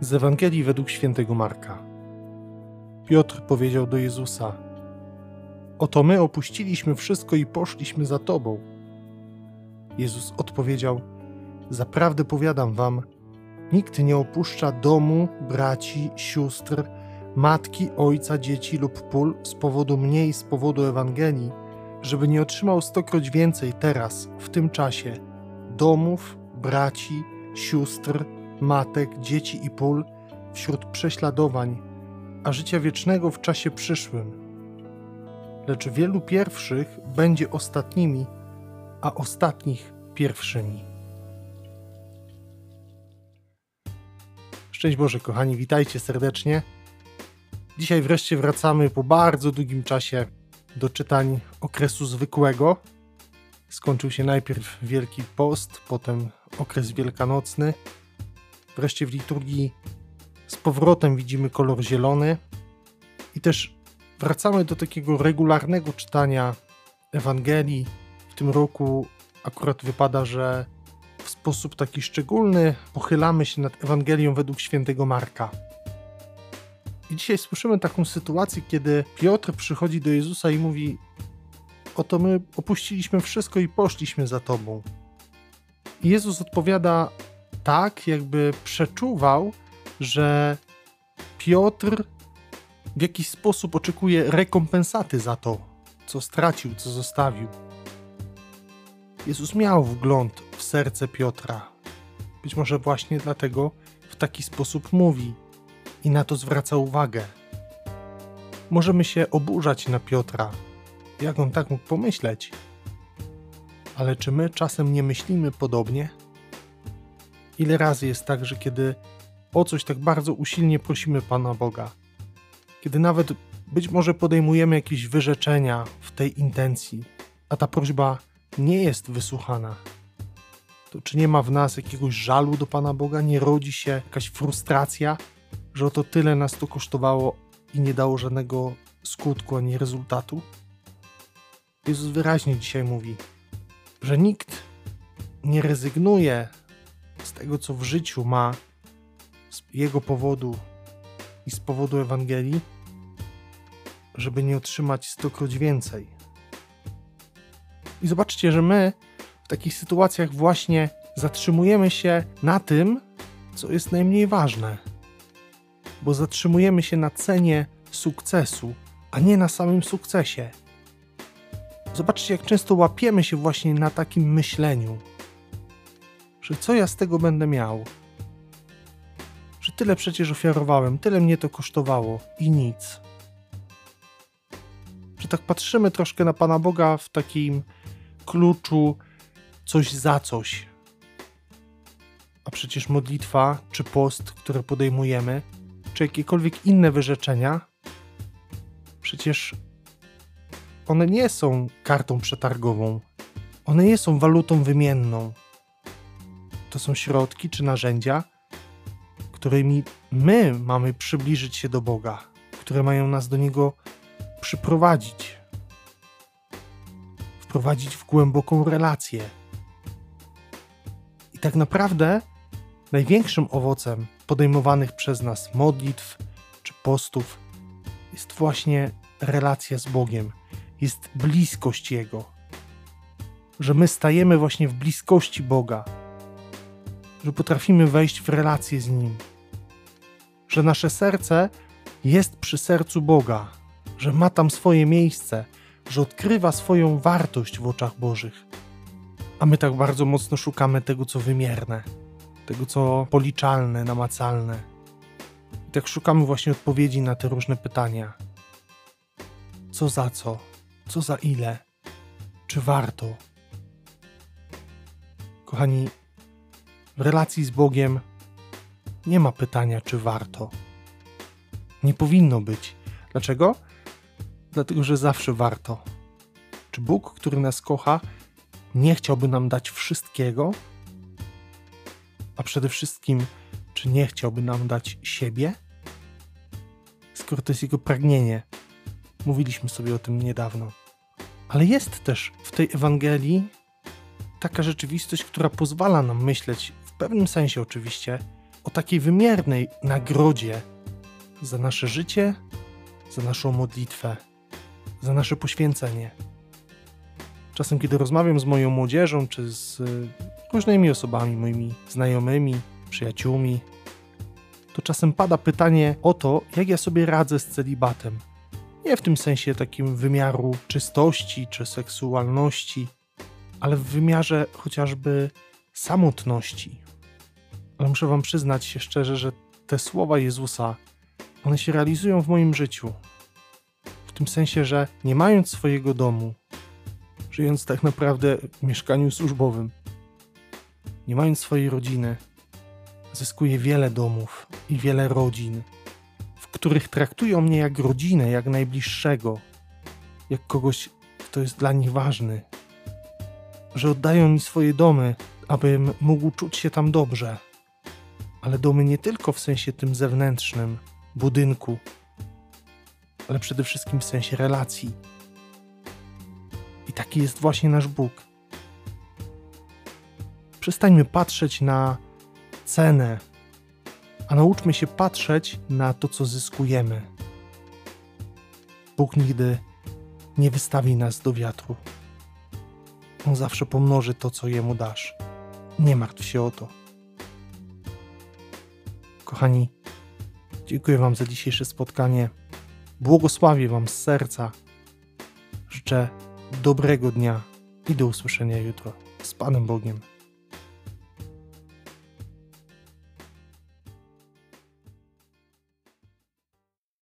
Z Ewangelii według świętego Marka. Piotr powiedział do Jezusa: Oto my opuściliśmy wszystko i poszliśmy za Tobą. Jezus odpowiedział: Zaprawdę powiadam Wam, nikt nie opuszcza domu, braci, sióstr, matki, ojca, dzieci lub pól z powodu mnie i z powodu Ewangelii, żeby nie otrzymał stokroć więcej teraz, w tym czasie, domów, braci, sióstr, matek, dzieci i pól wśród prześladowań, a życia wiecznego w czasie przyszłym. Lecz wielu pierwszych będzie ostatnimi, a ostatnich pierwszymi. Szczęść Boże, kochani, witajcie serdecznie. Dzisiaj wreszcie wracamy po bardzo długim czasie do czytań okresu zwykłego. Skończył się najpierw Wielki Post, potem okres wielkanocny. Wreszcie w liturgii z powrotem widzimy kolor zielony i też wracamy do takiego regularnego czytania Ewangelii. W tym roku akurat wypada, że w sposób taki szczególny pochylamy się nad Ewangelią według świętego Marka. I dzisiaj słyszymy taką sytuację, kiedy Piotr przychodzi do Jezusa i mówi: Oto my opuściliśmy wszystko i poszliśmy za Tobą. I Jezus odpowiada tak, jakby przeczuwał, że Piotr w jakiś sposób oczekuje rekompensaty za to, co stracił, co zostawił. Jezus miał wgląd w serce Piotra. Być może właśnie dlatego w taki sposób mówi i na to zwraca uwagę. Możemy się oburzać na Piotra. Jak on tak mógł pomyśleć? Ale czy my czasem nie myślimy podobnie? Ile razy jest tak, że kiedy o coś tak bardzo usilnie prosimy Pana Boga, kiedy nawet być może podejmujemy jakieś wyrzeczenia w tej intencji, a ta prośba nie jest wysłuchana, to czy nie ma w nas jakiegoś żalu do Pana Boga, nie rodzi się jakaś frustracja, że oto tyle nas to kosztowało i nie dało żadnego skutku ani rezultatu? Jezus wyraźnie dzisiaj mówi, że nikt nie rezygnuje tego, co w życiu ma z jego powodu i z powodu Ewangelii, żeby nie otrzymać stokroć więcej. I zobaczcie, że my w takich sytuacjach właśnie zatrzymujemy się na tym, co jest najmniej ważne, bo zatrzymujemy się na cenie sukcesu, a nie na samym sukcesie. Zobaczcie, jak często łapiemy się właśnie na takim myśleniu, że co ja z tego będę miał? Że tyle przecież ofiarowałem, tyle mnie to kosztowało i nic. Że tak patrzymy troszkę na Pana Boga w takim kluczu coś za coś. A przecież modlitwa czy post, które podejmujemy, czy jakiekolwiek inne wyrzeczenia, przecież one nie są kartą przetargową, one nie są walutą wymienną. To są środki czy narzędzia, którymi my mamy przybliżyć się do Boga, które mają nas do Niego przyprowadzić, wprowadzić w głęboką relację. I tak naprawdę największym owocem podejmowanych przez nas modlitw czy postów jest właśnie relacja z Bogiem, jest bliskość Jego. Że my stajemy właśnie w bliskości Boga, że potrafimy wejść w relację z Nim, że nasze serce jest przy sercu Boga, że ma tam swoje miejsce, że odkrywa swoją wartość w oczach Bożych. A my tak bardzo mocno szukamy tego, co wymierne, tego, co policzalne, namacalne. I tak szukamy właśnie odpowiedzi na te różne pytania. Co za co? Co za ile? Czy warto? Kochani, relacji z Bogiem nie ma pytania, czy warto. Nie powinno być. Dlaczego? Dlatego, że zawsze warto. Czy Bóg, który nas kocha, nie chciałby nam dać wszystkiego? A przede wszystkim, czy nie chciałby nam dać siebie? Skoro to jest Jego pragnienie. Mówiliśmy sobie o tym niedawno. Ale jest też w tej Ewangelii taka rzeczywistość, która pozwala nam myśleć, w pewnym sensie oczywiście, o takiej wymiernej nagrodzie za nasze życie, za naszą modlitwę, za nasze poświęcenie. Czasem, kiedy rozmawiam z moją młodzieżą, czy z y, różnymi osobami, moimi znajomymi, przyjaciółmi, to czasem pada pytanie o to, jak ja sobie radzę z celibatem. Nie w tym sensie takim wymiaru czystości czy seksualności, ale w wymiarze chociażby samotności. Ale muszę Wam przyznać się szczerze, że te słowa Jezusa, one się realizują w moim życiu. W tym sensie, że nie mając swojego domu, żyjąc tak naprawdę w mieszkaniu służbowym, nie mając swojej rodziny, zyskuję wiele domów i wiele rodzin, w których traktują mnie jak rodzinę, jak najbliższego, jak kogoś, kto jest dla nich ważny, że oddają mi swoje domy, abym mógł czuć się tam dobrze. Ale domy nie tylko w sensie tym zewnętrznym, budynku, ale przede wszystkim w sensie relacji. I taki jest właśnie nasz Bóg. Przestańmy patrzeć na cenę, a nauczmy się patrzeć na to, co zyskujemy. Bóg nigdy nie wystawi nas do wiatru. On zawsze pomnoży to, co jemu dasz. Nie martw się o to. Kochani, dziękuję Wam za dzisiejsze spotkanie. Błogosławię Wam z serca. Życzę dobrego dnia i do usłyszenia jutro. Z Panem Bogiem.